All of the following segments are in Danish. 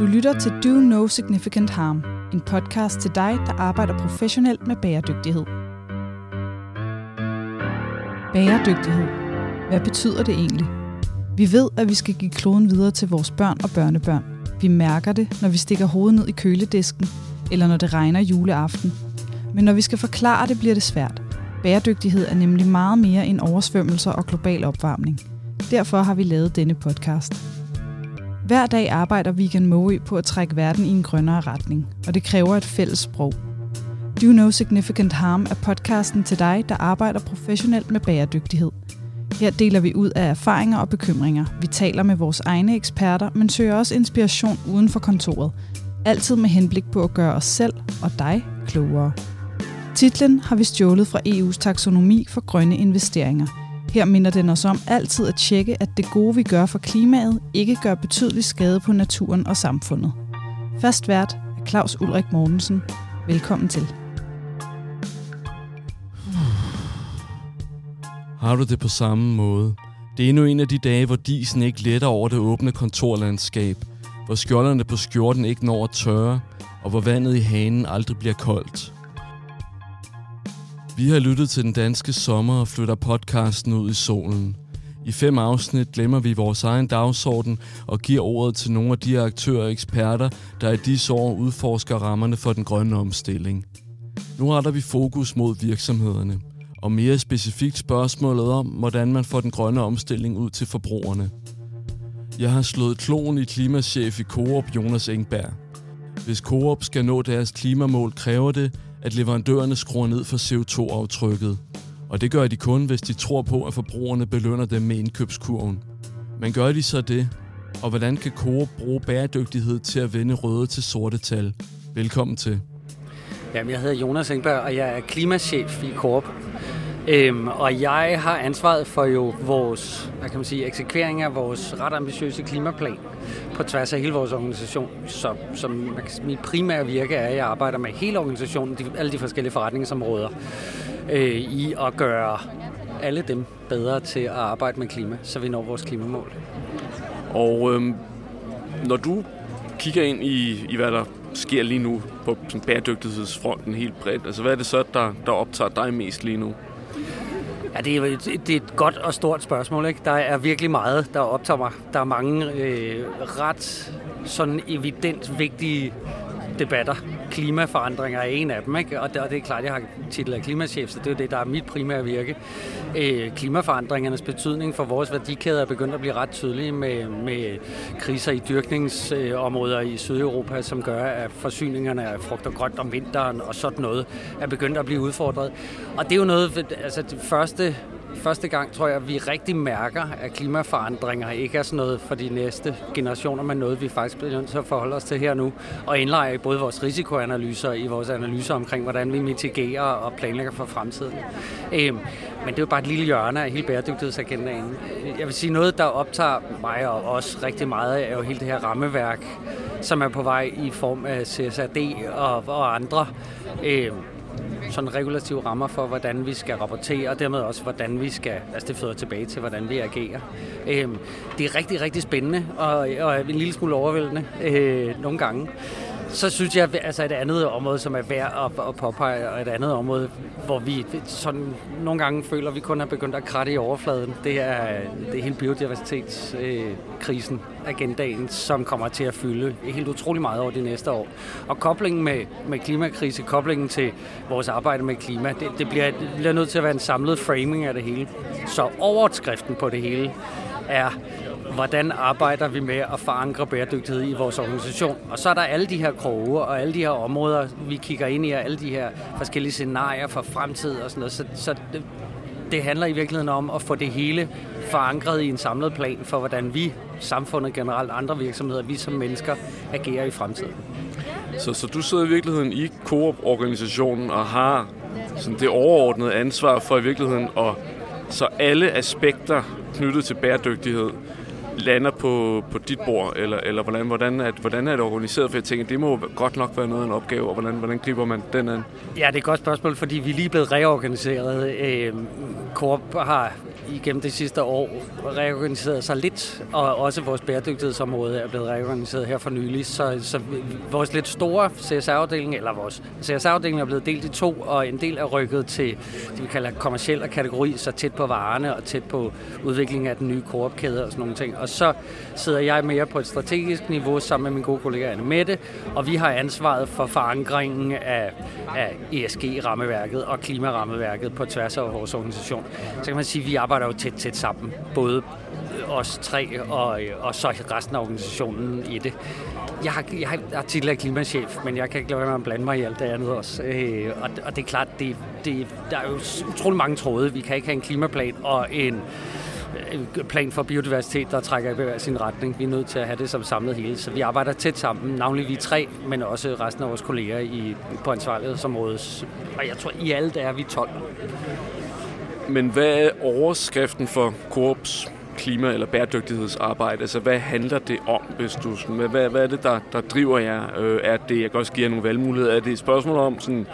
Du lytter til Do No Significant Harm, en podcast til dig, der arbejder professionelt med bæredygtighed. Bæredygtighed. Hvad betyder det egentlig? Vi ved, at vi skal give kloden videre til vores børn og børnebørn. Vi mærker det, når vi stikker hovedet ned i køledisken, eller når det regner juleaften. Men når vi skal forklare det, bliver det svært. Bæredygtighed er nemlig meget mere end oversvømmelser og global opvarmning. Derfor har vi lavet denne podcast. Hver dag arbejder Vegan Moe på at trække verden i en grønnere retning, og det kræver et fælles sprog. Do No Significant Harm er podcasten til dig, der arbejder professionelt med bæredygtighed. Her deler vi ud af erfaringer og bekymringer. Vi taler med vores egne eksperter, men søger også inspiration uden for kontoret. Altid med henblik på at gøre os selv og dig klogere. Titlen har vi stjålet fra EU's taksonomi for grønne investeringer – her minder den os om altid at tjekke, at det gode, vi gør for klimaet, ikke gør betydelig skade på naturen og samfundet. Fast vært er Claus Ulrik Mortensen. Velkommen til. Har du det på samme måde? Det er endnu en af de dage, hvor disen ikke letter over det åbne kontorlandskab, hvor skjolderne på skjorten ikke når at tørre, og hvor vandet i hanen aldrig bliver koldt. Vi har lyttet til den danske sommer og flytter podcasten ud i solen. I fem afsnit glemmer vi vores egen dagsorden og giver ordet til nogle af de aktører og eksperter, der i disse år udforsker rammerne for den grønne omstilling. Nu retter vi fokus mod virksomhederne, og mere specifikt spørgsmålet om, hvordan man får den grønne omstilling ud til forbrugerne. Jeg har slået kloen i klimachef i Coop Jonas Engberg. Hvis Coop skal nå deres klimamål, kræver det, at leverandørerne skruer ned for CO2-aftrykket. Og det gør de kun, hvis de tror på, at forbrugerne belønner dem med indkøbskurven. Men gør de så det? Og hvordan kan Coop bruge bæredygtighed til at vende røde til sorte tal? Velkommen til. Jamen, jeg hedder Jonas Engberg, og jeg er klimachef i Coop. Øhm, og jeg har ansvaret for jo vores, hvad kan man sige, eksekvering af vores ret ambitiøse klimaplan på tværs af hele vores organisation. Så som mit primære virke er, at jeg arbejder med hele organisationen, de, alle de forskellige forretningsområder, øh, i at gøre alle dem bedre til at arbejde med klima, så vi når vores klimamål. Og øhm, når du kigger ind i, i, hvad der sker lige nu på sådan, bæredygtighedsfronten helt bredt, altså hvad er det så, der, der optager dig mest lige nu? Ja, det er, et, det er et godt og stort spørgsmål. Ikke? Der er virkelig meget, der optager mig. Der er mange øh, ret sådan evident vigtige debatter. Klimaforandringer er en af dem, ikke? Og, det, og det er klart, jeg har titel af klimachef, så det er jo det, der er mit primære virke. Øh, klimaforandringernes betydning for vores værdikæder er begyndt at blive ret tydelige med, med kriser i dyrkningsområder i Sydeuropa, som gør, at forsyningerne af frugt og grønt om vinteren og sådan noget er begyndt at blive udfordret. Og det er jo noget, altså det første første gang, tror jeg, at vi rigtig mærker, at klimaforandringer ikke er sådan noget for de næste generationer, men noget, vi faktisk bliver nødt til at forholde os til her nu, og indlejre i både vores risikoanalyser i vores analyser omkring, hvordan vi mitigerer og planlægger for fremtiden. Øhm, men det er jo bare et lille hjørne af hele bæredygtighedsagendaen. Jeg vil sige, noget, der optager mig og os rigtig meget, er jo hele det her rammeværk, som er på vej i form af CSRD og, og andre. Øhm, sådan regulative rammer for, hvordan vi skal rapportere, og dermed også, hvordan vi skal, altså det fører tilbage til, hvordan vi agerer. Øhm, det er rigtig, rigtig spændende, og, og en lille smule overvældende øh, nogle gange. Så synes jeg, altså et andet område, som er værd at, at påpege, og et andet område, hvor vi sådan nogle gange føler, at vi kun har begyndt at kratte i overfladen, det er, det er hele biodiversitetskrisen, øh, agendaen, som kommer til at fylde helt utrolig meget over de næste år. Og koblingen med, med klimakrise, koblingen til vores arbejde med klima, det, det, bliver, det bliver nødt til at være en samlet framing af det hele. Så overskriften på det hele er hvordan arbejder vi med at forankre bæredygtighed i vores organisation. Og så er der alle de her kroge og alle de her områder, vi kigger ind i, og alle de her forskellige scenarier for fremtid og sådan noget. Så, så det, det handler i virkeligheden om at få det hele forankret i en samlet plan for, hvordan vi, samfundet generelt, andre virksomheder, vi som mennesker agerer i fremtiden. Så, så du sidder i virkeligheden i Coop-organisationen og har sådan det overordnede ansvar for i virkeligheden at så alle aspekter knyttet til bæredygtighed lander på, på dit bord, eller, eller hvordan, hvordan, er, hvordan er det organiseret? For jeg tænker, det må godt nok være noget af en opgave, og hvordan, hvordan griber man den an? Ja, det er et godt spørgsmål, fordi vi er lige blevet reorganiseret. Øh, Coop har igennem det sidste år reorganiseret sig lidt, og også vores bæredygtighedsområde er blevet reorganiseret her for nylig. Så, så vores lidt store CSR-afdeling, eller vores CSR-afdeling er blevet delt i to, og en del er rykket til det, vi kalder kommersiel kategori, så tæt på varerne og tæt på udviklingen af den nye koopkæde og sådan nogle ting. Og så sidder jeg mere på et strategisk niveau sammen med min gode kollega Anne Mette, og vi har ansvaret for forankringen af, af ESG-rammeværket og klimarammeværket på tværs af vores organisation. Så kan man sige, at vi arbejder jo tæt, tæt sammen, både os tre og, øh, og så resten af organisationen i det. Jeg har, jeg har tidligere klimachef, men jeg kan ikke lade være med at blande mig i alt det andet også. Øh, og, og det er klart, det, det, der er jo utrolig mange tråde. Vi kan ikke have en klimaplan og en Øh, plan for biodiversitet, der trækker i hver sin retning. Vi er nødt til at have det som samlet hele. Så vi arbejder tæt sammen, navnlig vi tre, men også resten af vores kolleger i, på ansvarlighedsområdet. Og jeg tror, i alt er vi 12. Men hvad er overskriften for Korps klima- eller bæredygtighedsarbejde? Altså, hvad handler det om, hvis du... Hvad, hvad er det, der, der driver jer? Øh, er det, jeg kan også give jer nogle valgmuligheder, er det et spørgsmål om sådan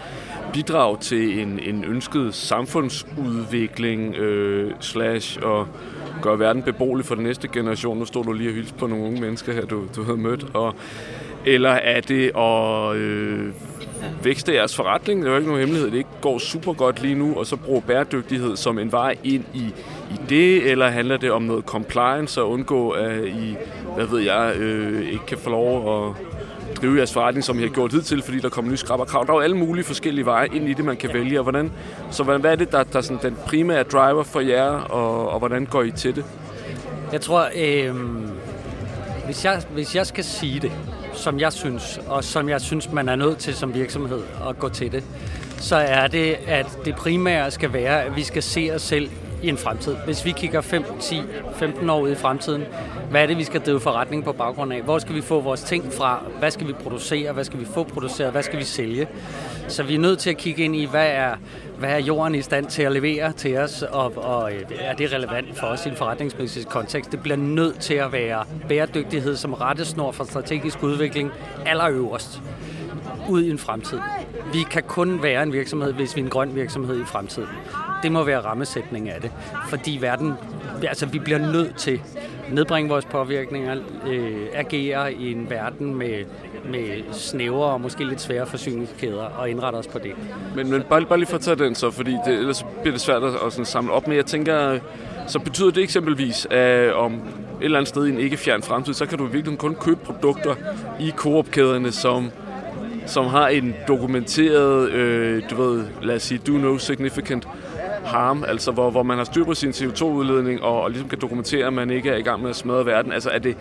bidrag til en, en ønsket samfundsudvikling øh, slash og gøre verden beboelig for den næste generation? Nu står du lige og hilse på nogle unge mennesker her, du, du havde mødt. Og, eller er det at øh, vækste jeres forretning? Det er jo ikke nogen hemmelighed, det ikke går super godt lige nu, og så bruge bæredygtighed som en vej ind i, i det, eller handler det om noget compliance og undgå, at I, hvad ved jeg, øh, ikke kan få lov at drive jeres forretning, som I har gjort hidtil, fordi der kommer nye skrab og krav. Der er jo alle mulige forskellige veje ind i det, man kan vælge. Og hvordan, så hvad er det, der, der er sådan den primære driver for jer, og, og hvordan går I til det? Jeg tror, øh, hvis, jeg, hvis jeg skal sige det, som jeg synes, og som jeg synes, man er nødt til som virksomhed at gå til det, så er det, at det primære skal være, at vi skal se os selv i en fremtid. Hvis vi kigger 5, 10, 15 år ud i fremtiden, hvad er det, vi skal drive forretning på baggrund af? Hvor skal vi få vores ting fra? Hvad skal vi producere? Hvad skal vi få produceret? Hvad skal vi sælge? Så vi er nødt til at kigge ind i, hvad er, hvad er jorden i stand til at levere til os, og, og øh, er det relevant for os i en forretningsmæssig kontekst? Det bliver nødt til at være bæredygtighed som rettesnor for strategisk udvikling allerøverst ud i en fremtid. Vi kan kun være en virksomhed, hvis vi er en grøn virksomhed i fremtiden. Det må være rammesætningen af det, fordi verden, altså vi bliver nødt til at nedbringe vores påvirkninger, øh, agere i en verden med, med snævere og måske lidt svære forsyningskæder og indrette os på det. Men, men bare, bare lige for at tage den så, fordi det, ellers bliver det svært at, at sådan samle op, men jeg tænker, så betyder det eksempelvis, at om et eller andet sted i en ikke fjern fremtid, så kan du virkelig kun købe produkter i koopkæderne, som som har en dokumenteret, øh, du ved, lad os sige, do no significant harm, altså hvor, hvor man har styr på sin CO2-udledning og, og ligesom kan dokumentere, at man ikke er i gang med at smadre verden. Altså er det,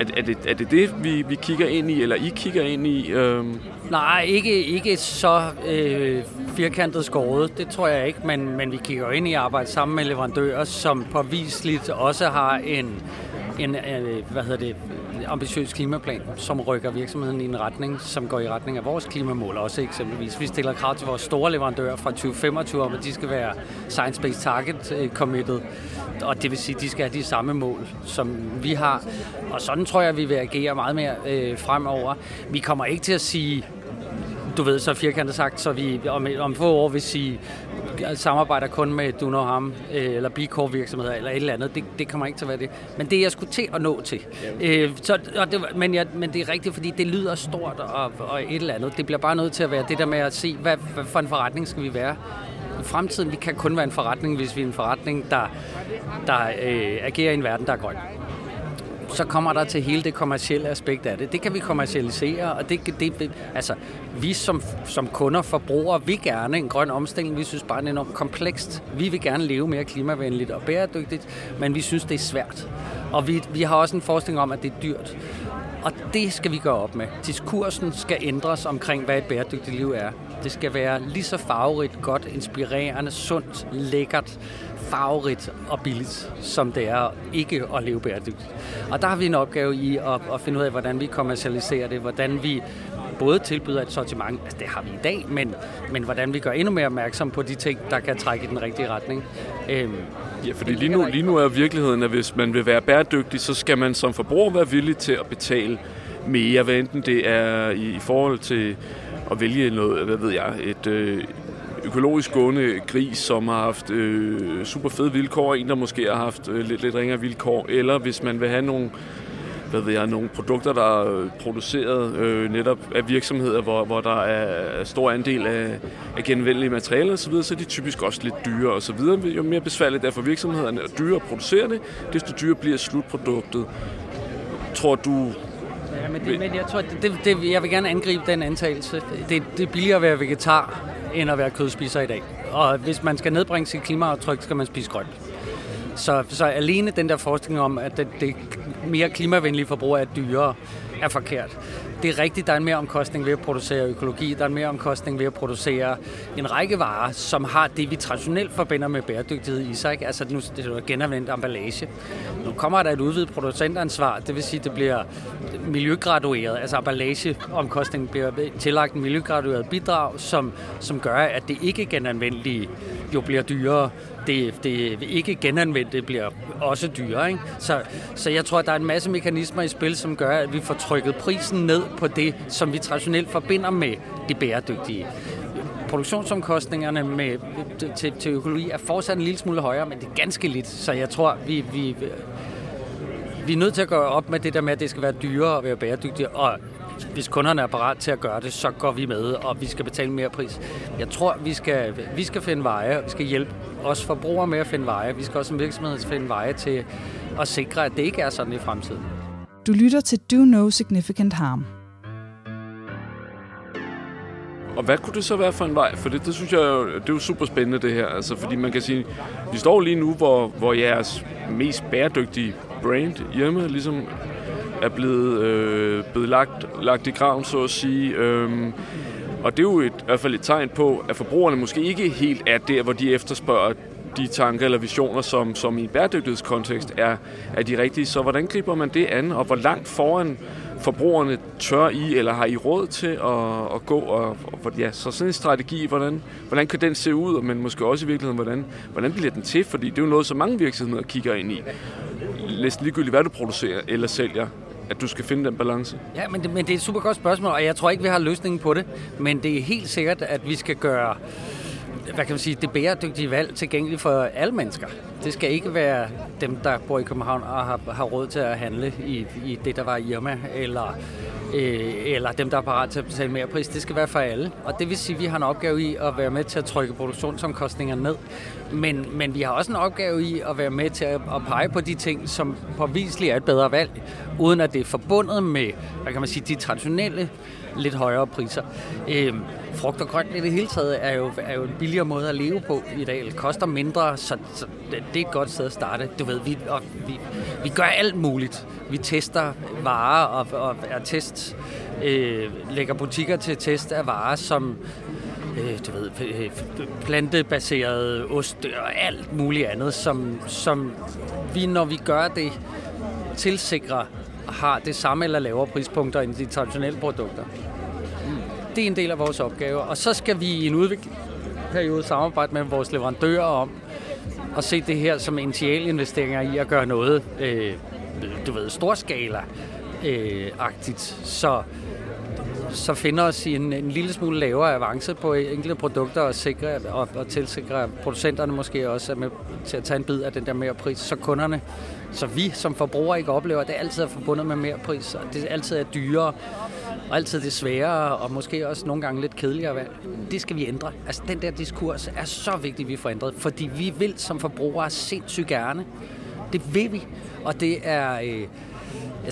er, er det, er det det, vi, vi kigger ind i, eller I kigger ind i? Øhm? Nej, ikke, ikke så øh, firkantet skåret, det tror jeg ikke, men, men vi kigger ind i at arbejde sammen med leverandører, som påviseligt også har en, en hvad hedder det, ambitiøs klimaplan, som rykker virksomheden i en retning, som går i retning af vores klimamål også eksempelvis. Vi stiller krav til vores store leverandører fra 2025 om, at de skal være Science-Based Target øh, committed, og det vil sige, at de skal have de samme mål, som vi har. Og sådan tror jeg, at vi vil agere meget mere øh, fremover. Vi kommer ikke til at sige, du ved, så firkantet sagt, så vi om, om få år vil sige, samarbejder kun med Do No Harm øh, eller B Corp virksomheder eller et eller andet. Det, det kommer ikke til at være det. Men det jeg skulle til at nå til. Øh, så, og det, men, jeg, men det er rigtigt, fordi det lyder stort og, og et eller andet. Det bliver bare nødt til at være det der med at se, hvad, hvad for en forretning skal vi være i fremtiden. Vi kan kun være en forretning, hvis vi er en forretning, der, der øh, agerer i en verden, der er grøn så kommer der til hele det kommercielle aspekt af det. Det kan vi kommercialisere, og det, det, altså, vi som, som kunder, forbrugere, vi gerne en grøn omstilling. Vi synes bare, det er enormt komplekst. Vi vil gerne leve mere klimavenligt og bæredygtigt, men vi synes, det er svært. Og vi, vi har også en forskning om, at det er dyrt. Og det skal vi gøre op med. Diskursen skal ændres omkring, hvad et bæredygtigt liv er. Det skal være lige så farverigt, godt, inspirerende, sundt, lækkert, farverigt og billigt, som det er ikke at leve bæredygtigt. Og der har vi en opgave i at, at finde ud af, hvordan vi kommercialiserer det, hvordan vi både tilbyder et sortiment, altså det har vi i dag, men, men hvordan vi gør endnu mere opmærksom på de ting, der kan trække i den rigtige retning. Øhm, ja, fordi lige nu, lige nu er virkeligheden, at hvis man vil være bæredygtig, så skal man som forbruger være villig til at betale mere, hvad enten det er i, i forhold til at vælge noget, hvad ved jeg, et, øh, økologisk gående gris, som har haft øh, super fede vilkår, en der måske har haft øh, lidt, lidt ringere vilkår, eller hvis man vil have nogle hvad ved jeg, nogle produkter, der er produceret øh, netop af virksomheder, hvor, hvor der er stor andel af, af genvendelige materialer osv., så er de typisk også lidt dyre osv. Jo mere besværligt det er for virksomhederne at dyre at producere det, desto dyrere bliver slutproduktet. Tror du, Ja, men, det, men jeg tror, det, det, jeg vil gerne angribe den antagelse. Det, det er billigere at være vegetar, end at være kødspiser i dag. Og hvis man skal nedbringe sit klimaaftryk, skal man spise grønt. Så, så alene den der forskning om, at det, det mere klimavenlige forbrug er dyrere, er forkert. Det er rigtigt, der er en mere omkostning ved at producere økologi, der er en mere omkostning ved at producere en række varer, som har det, vi traditionelt forbinder med bæredygtighed i sig. Altså nu det er genanvendt emballage. Nu kommer der et udvidet producentansvar, det vil sige, det bliver miljøgradueret, altså emballageomkostningen bliver tillagt en miljøgradueret bidrag, som, som gør, at det ikke genanvendelige jo bliver dyrere det, det ikke genanvendte bliver også dyrere. Ikke? Så, så jeg tror, at der er en masse mekanismer i spil, som gør, at vi får trykket prisen ned på det, som vi traditionelt forbinder med det bæredygtige produktionsomkostningerne med, til, til økologi er fortsat en lille smule højere, men det er ganske lidt. Så jeg tror, vi, vi, vi er nødt til at gå op med det der med, at det skal være dyrere at være bæredygtig, og hvis kunderne er parat til at gøre det, så går vi med, og vi skal betale mere pris. Jeg tror, vi skal, vi skal finde veje, vi skal hjælpe os forbrugere med at finde veje. Vi skal også som virksomhed finde veje til at sikre, at det ikke er sådan i fremtiden. Du lytter til Do No Significant Harm. Og hvad kunne det så være for en vej? For det, det synes jeg det er jo super spændende det her. Altså, fordi man kan sige, vi står lige nu, hvor, hvor jeres mest bæredygtige brand hjemme ligesom er blevet, øh, blevet lagt, lagt i graven, så at sige. Øhm, og det er jo et, i hvert fald et tegn på, at forbrugerne måske ikke helt er der, hvor de efterspørger de tanker eller visioner, som, som i en bæredygtighedskontekst er, er de rigtige. Så hvordan griber man det an, og hvor langt foran forbrugerne tør I, eller har I råd til at, at gå? Og, og, ja, så sådan en strategi, hvordan, hvordan kan den se ud, men måske også i virkeligheden, hvordan, hvordan bliver den til? Fordi det er jo noget, som mange virksomheder kigger ind i. Læs ligegyldigt, hvad du producerer eller sælger, at du skal finde den balance? Ja, men det, men det er et super godt spørgsmål, og jeg tror ikke, vi har løsningen på det. Men det er helt sikkert, at vi skal gøre hvad kan man sige, det bæredygtige valg tilgængeligt for alle mennesker. Det skal ikke være dem, der bor i København og har, har råd til at handle i, i det, der var Irma, eller, øh, eller dem, der er parat til at betale mere pris. Det skal være for alle. Og det vil sige, at vi har en opgave i at være med til at trykke produktionsomkostningerne ned. Men, men vi har også en opgave i at være med til at, at pege på de ting, som påviseligt er et bedre valg, uden at det er forbundet med, hvad kan man sige, de traditionelle lidt højere priser. Øh, frugt og grønt i det hele taget er jo, er jo en billigere måde at leve på i dag. Det koster mindre, så, så det er et godt sted at starte. Du ved, vi, og vi, vi gør alt muligt. Vi tester varer og, og er test, øh, lægger butikker til test af varer, som øh, du ved, øh, plantebaseret ost og alt muligt andet, som, som vi, når vi gør det, tilsikrer har det samme eller lavere prispunkter end de traditionelle produkter. Det er en del af vores opgave. Og så skal vi i en udviklingsperiode samarbejde med vores leverandører om at se det her som initialinvesteringer i at gøre noget, øh, du ved, storskala-agtigt. Øh, så så finder os i en, en lille smule lavere avance på enkelte produkter og, sikre, og, og tilsikre, at producenterne måske også er med til at tage en bid af den der mere pris, så kunderne, så vi som forbrugere ikke oplever, at det altid er forbundet med mere pris, og det altid er dyrere, og altid det sværere, og måske også nogle gange lidt kedeligere valg. Det skal vi ændre. Altså den der diskurs er så vigtig, at vi får ændret, fordi vi vil som forbrugere sindssygt gerne. Det vil vi, og det er... Øh,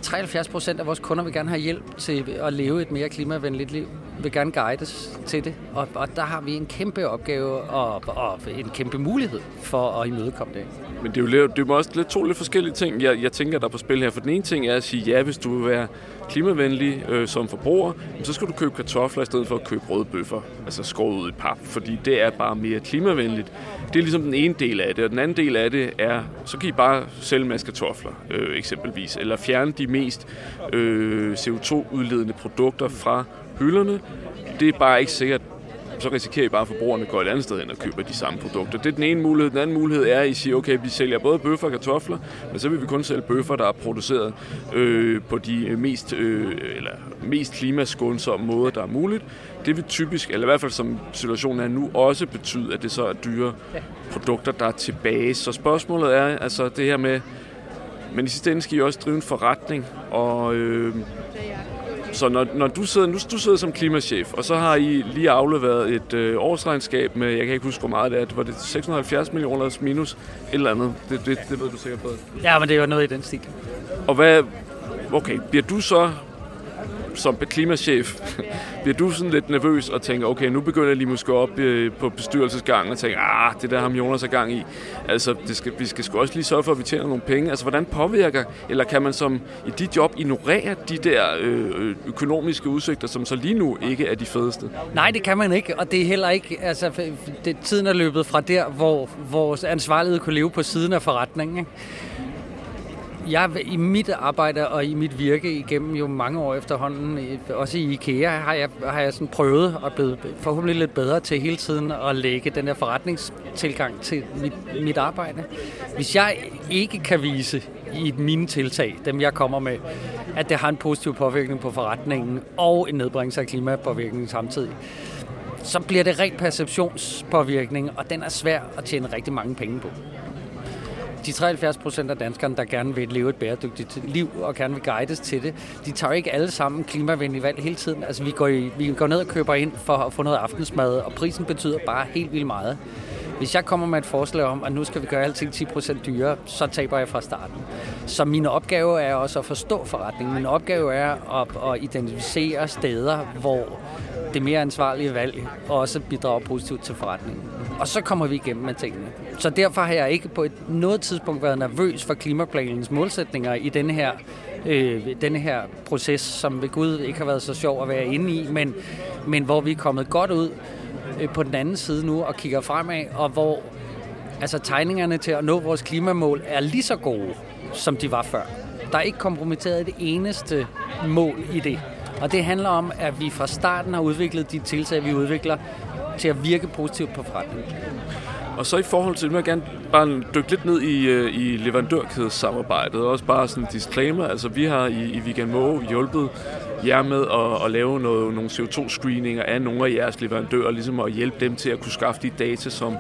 73 procent af vores kunder vil gerne have hjælp til at leve et mere klimavenligt liv, vil gerne guides til det. Og, og der har vi en kæmpe opgave og, og en kæmpe mulighed for at imødekomme det. Men det er jo det er også lidt to lidt forskellige ting, jeg, jeg tænker, der er på spil her. For den ene ting er at sige, ja, hvis du vil være klimavenlig øh, som forbruger, så skal du købe kartofler i stedet for at købe røde bøffer, altså skåret ud i pap, fordi det er bare mere klimavenligt. Det er ligesom den ene del af det, og den anden del af det er, så kan I bare sælge en masse kartofler, øh, eksempelvis, eller fjerne de mest øh, CO2-udledende produkter fra hylderne. Det er bare ikke sikkert, så risikerer I bare, at forbrugerne går et andet sted hen og køber de samme produkter. Det er den ene mulighed. Den anden mulighed er, at I siger, okay, vi sælger både bøffer og kartofler, men så vil vi kun sælge bøffer, der er produceret øh, på de mest, øh, eller mest klimaskånsomme måder, der er muligt. Det vil typisk, eller i hvert fald som situationen er nu, også betyde, at det så er dyre produkter, der er tilbage. Så spørgsmålet er altså det her med, men i sidste ende skal I også drive en forretning, og øh, så når, når du, sidder, nu, du sidder som klimachef, og så har I lige afleveret et øh, årsregnskab med, jeg kan ikke huske, hvor meget det er, var det 670 millioner minus et eller andet? Det, det, det ved du sikkert bedre. Ja, men det er jo noget i den stil. Og hvad, okay, bliver du så som klimachef, bliver du sådan lidt nervøs og tænker, okay, nu begynder jeg lige måske op øh, på bestyrelsesgangen og tænker, ah, det der har Jonas er gang i. Altså, det skal, vi skal sgu også lige sørge for, at vi tjener nogle penge. Altså, hvordan påvirker, eller kan man som i dit job ignorere de der øh, øh økonomiske udsigter, som så lige nu ikke er de fedeste? Nej, det kan man ikke, og det er heller ikke, altså, det, tiden er løbet fra der, hvor vores ansvarlighed kunne leve på siden af forretningen. Ikke? Jeg i mit arbejde og i mit virke igennem jo mange år efterhånden, også i IKEA, har jeg, har jeg sådan prøvet og blevet forhåbentlig lidt bedre til hele tiden at lægge den her forretningstilgang til mit, mit arbejde. Hvis jeg ikke kan vise i mine tiltag, dem jeg kommer med, at det har en positiv påvirkning på forretningen og en nedbringelse af klimapåvirkningen samtidig, så bliver det rent perceptionspåvirkning, og den er svær at tjene rigtig mange penge på de 73 procent af danskerne, der gerne vil leve et bæredygtigt liv og gerne vil guides til det, de tager ikke alle sammen klimavenlige valg hele tiden. Altså vi går, i, vi går ned og køber ind for at få noget aftensmad, og prisen betyder bare helt vildt meget. Hvis jeg kommer med et forslag om, at nu skal vi gøre alting 10% dyrere, så taber jeg fra starten. Så min opgave er også at forstå forretningen. Min opgave er at, at identificere steder, hvor det mere ansvarlige valg også bidrager positivt til forretningen. Og så kommer vi igennem med tingene. Så derfor har jeg ikke på et noget tidspunkt været nervøs for klimaplanens målsætninger i denne her, øh, denne her proces, som ved Gud ikke har været så sjov at være inde i, men, men hvor vi er kommet godt ud øh, på den anden side nu og kigger fremad, og hvor altså, tegningerne til at nå vores klimamål er lige så gode, som de var før. Der er ikke kompromitteret det eneste mål i det. Og det handler om, at vi fra starten har udviklet de tiltag, vi udvikler, til at virke positivt på forretningen. Og så i forhold til, nu vil jeg gerne bare dykke lidt ned i, øh, i leverandørkædesamarbejdet, og også bare sådan en disclaimer. Altså vi har i, i Vegan Mo hjulpet jer med at, at lave noget, nogle CO2-screeninger af nogle af jeres leverandører, ligesom at hjælpe dem til at kunne skaffe de data, som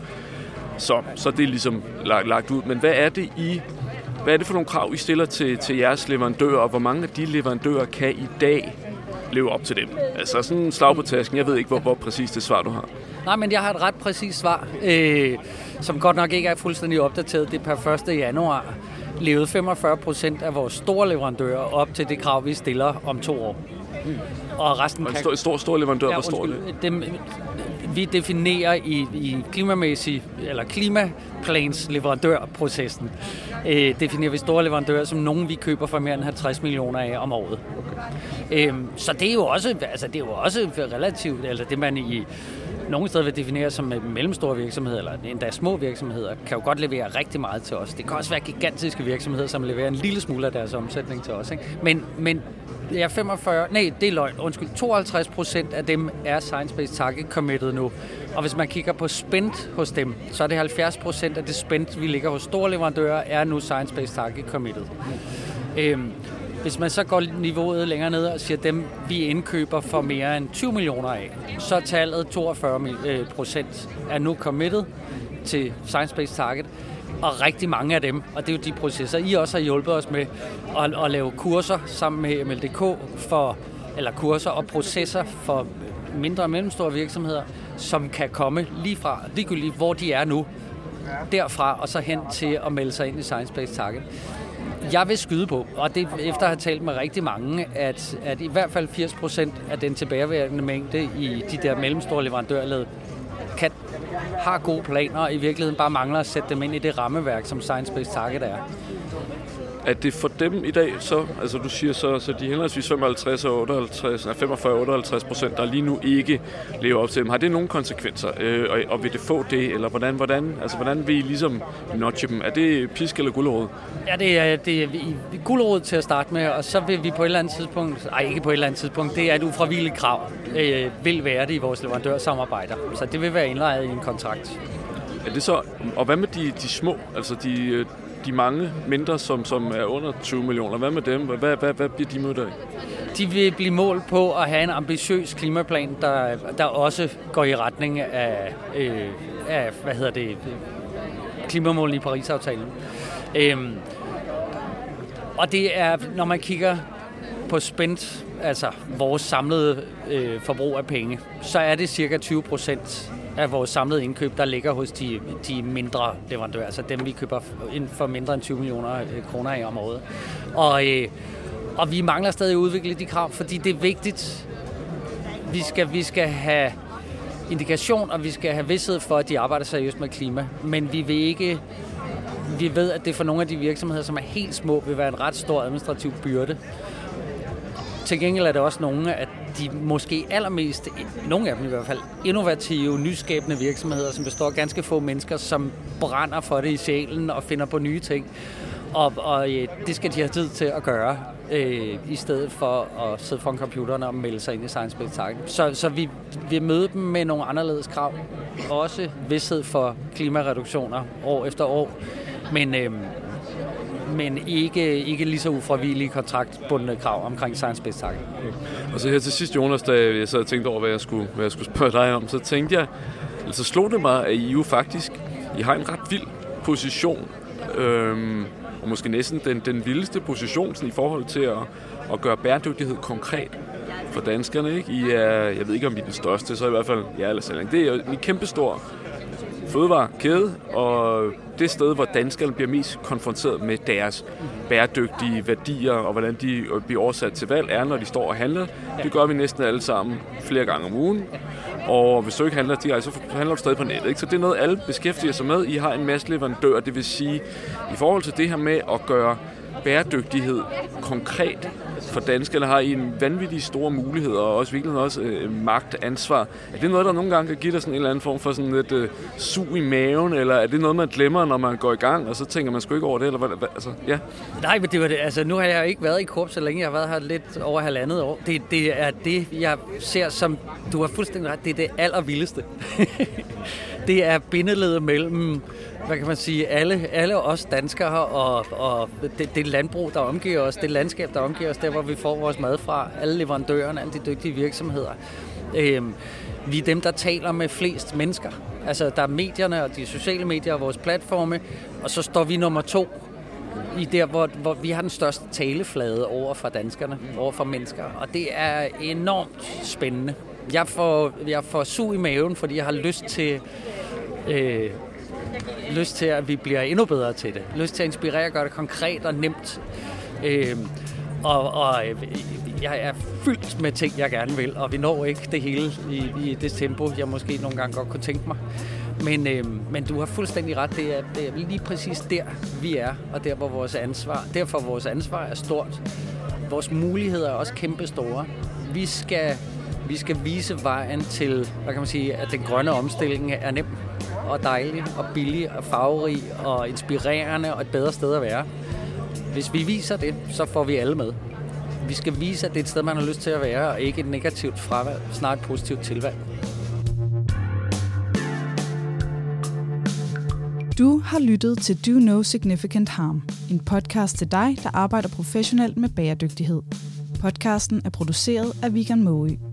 så, så det er ligesom lagt, lagt ud. Men hvad er det i hvad er det for nogle krav, I stiller til, til jeres leverandører, og hvor mange af de leverandører kan i dag leve op til dem? Altså sådan en slag på tasken. Jeg ved ikke, hvor, hvor præcis det svar, du har. Nej, men jeg har et ret præcist svar, øh, som godt nok ikke er fuldstændig opdateret. Det er per 1. januar levede 45 procent af vores store leverandører op til det krav, vi stiller om to år. Mm. Og resten og en stor, stor, stor leverandør, ja, står det? Dem, vi definerer i, i klimamæssig, eller klimaplans leverandørprocessen, øh, definerer vi store leverandører som nogen, vi køber for mere end 50 millioner af om året. Okay. Øhm, så det er jo også, altså det er jo også relativt, altså det man i nogle steder vil definere som mellemstore virksomheder, eller endda små virksomheder, kan jo godt levere rigtig meget til os. Det kan også være gigantiske virksomheder, som leverer en lille smule af deres omsætning til os. Ikke? Men, men ja, 45, nej, det er løgn, undskyld, 52 procent af dem er Science-Based Target committed nu. Og hvis man kigger på spend hos dem, så er det 70 procent af det spend, vi ligger hos store leverandører, er nu Science-Based Target committed. Mm. Øhm, hvis man så går niveauet længere ned og siger, dem vi indkøber for mere end 20 millioner af, så er tallet 42 øh, procent er nu committed til Science-Based Target. Og rigtig mange af dem, og det er jo de processer, I også har hjulpet os med at, at lave kurser sammen med MLDK for, eller kurser og processer for mindre og mellemstore virksomheder, som kan komme lige fra, ligegyldigt hvor de er nu, derfra og så hen til at melde sig ind i Science Based Target. Jeg vil skyde på, og det efter at have talt med rigtig mange, at, at i hvert fald 80 procent af den tilbageværende mængde i de der mellemstore leverandørled kan, har gode planer, og i virkeligheden bare mangler at sætte dem ind i det rammeværk, som Science Based Target er at det for dem i dag, så, altså du siger så, så de henholdsvis 55 og 58, nej, 45 og 58 procent, der lige nu ikke lever op til dem. Har det nogle konsekvenser, øh, og, og vil det få det, eller hvordan, hvordan, altså, hvordan vil I ligesom notche dem? Er det pisk eller gulerod? Ja, det er, det er gulerod til at starte med, og så vil vi på et eller andet tidspunkt, nej ikke på et eller andet tidspunkt, det er et ufravilligt krav, øh, vil være det i vores leverandørsamarbejder. Så det vil være indlejret i en kontrakt. Er det så, og hvad med de, de små, altså de, øh, de mange mindre, som, som er under 20 millioner, hvad med dem? Hvad, hvad, hvad bliver de mødt af? De vil blive målt på at have en ambitiøs klimaplan, der, der også går i retning af, øh, af hvad hedder det, klimamålene i Paris-aftalen. Øhm, og det er, når man kigger på spændt, altså vores samlede øh, forbrug af penge, så er det cirka 20 procent af vores samlede indkøb, der ligger hos de, de mindre leverandører, altså dem, vi køber ind for mindre end 20 millioner øh, kroner i om året. Og, øh, og vi mangler stadig at udvikle de krav, fordi det er vigtigt. Vi skal, vi skal have indikation, og vi skal have vidsthed for, at de arbejder seriøst med klima. Men vi vil ikke vi ved, at det for nogle af de virksomheder, som er helt små, vil være en ret stor administrativ byrde. Til gengæld er det også nogle af de måske allermest, nogle af dem i hvert fald, innovative, nyskabende virksomheder, som består af ganske få mennesker, som brænder for det i sjælen og finder på nye ting. Og, og øh, det skal de have tid til at gøre, øh, i stedet for at sidde foran computeren og melde sig ind i Science Spectacle. Så, så vi, vi møder dem med nogle anderledes krav. Også vidshed for klimareduktioner år efter år. Men, øh, men ikke, ikke lige så ufravillige kontraktbundne krav omkring Science Spectacle. Og så her til sidst, Jonas, da jeg sad og tænkte over, hvad jeg skulle, hvad jeg skulle spørge dig om, så tænkte jeg, altså slog det mig, at I jo faktisk, I har en ret vild position, øhm, og måske næsten den, den vildeste position sådan, i forhold til at, at gøre bæredygtighed konkret for danskerne. Ikke? I er, jeg ved ikke, om I er den største, så i hvert fald ja eller selv. Det er en kæmpestor fødevarekæde, og det sted, hvor danskerne bliver mest konfronteret med deres bæredygtige værdier, og hvordan de øh, bliver oversat til valg, er, når de står og handler. Det gør vi næsten alle sammen flere gange om ugen. Og hvis du ikke handler direkte, så handler du stadig på nettet. Ikke? Så det er noget, alle beskæftiger sig med. I har en masse leverandører, det vil sige, i forhold til det her med at gøre bæredygtighed konkret for danskerne har I en vanvittig store mulighed og også virkelig også øh, magt, ansvar. Er det noget, der nogle gange kan give dig sådan en eller anden form for sådan lidt øh, sug i maven, eller er det noget, man glemmer, når man går i gang, og så tænker man sgu ikke over det, eller hvad, hvad altså, ja? Nej, men det var det. Altså, nu har jeg ikke været i korps så længe. Jeg har været her lidt over halvandet år. Det, det er det, jeg ser som, du har fuldstændig ret, det er det allervildeste. det er bindeledet mellem hvad kan man sige, alle, alle os danskere og, og det, det landbrug, der omgiver os, det landskab, der omgiver os, der hvor vi får vores mad fra, alle leverandørerne, alle de dygtige virksomheder. Øhm, vi er dem, der taler med flest mennesker. Altså, der er medierne og de sociale medier og vores platforme, og så står vi nummer to i der, hvor, hvor vi har den største taleflade over for danskerne, over for mennesker. Og det er enormt spændende. Jeg får, jeg får sug i maven, fordi jeg har lyst til øh, lyst til, at vi bliver endnu bedre til det. Lyst til at inspirere og gøre det konkret og nemt. Øh, og, og øh, jeg er fyldt med ting, jeg gerne vil, og vi når ikke det hele i, i det tempo, jeg måske nogle gange godt kunne tænke mig. Men, øh, men du har fuldstændig ret, det er, det er lige præcis der, vi er, og der, hvor vores ansvar, derfor vores ansvar er stort. Vores muligheder er også kæmpe store. Vi skal, vi skal vise vejen til, hvad kan man sige, at den grønne omstilling er nem og dejlig og billig og farverig og inspirerende og et bedre sted at være. Hvis vi viser det, så får vi alle med. Vi skal vise, at det er et sted, man har lyst til at være, og ikke et negativt fravalg, snart et positivt tilvalg. Du har lyttet til Do No Significant Harm, en podcast til dig, der arbejder professionelt med bæredygtighed. Podcasten er produceret af Vegan Moe.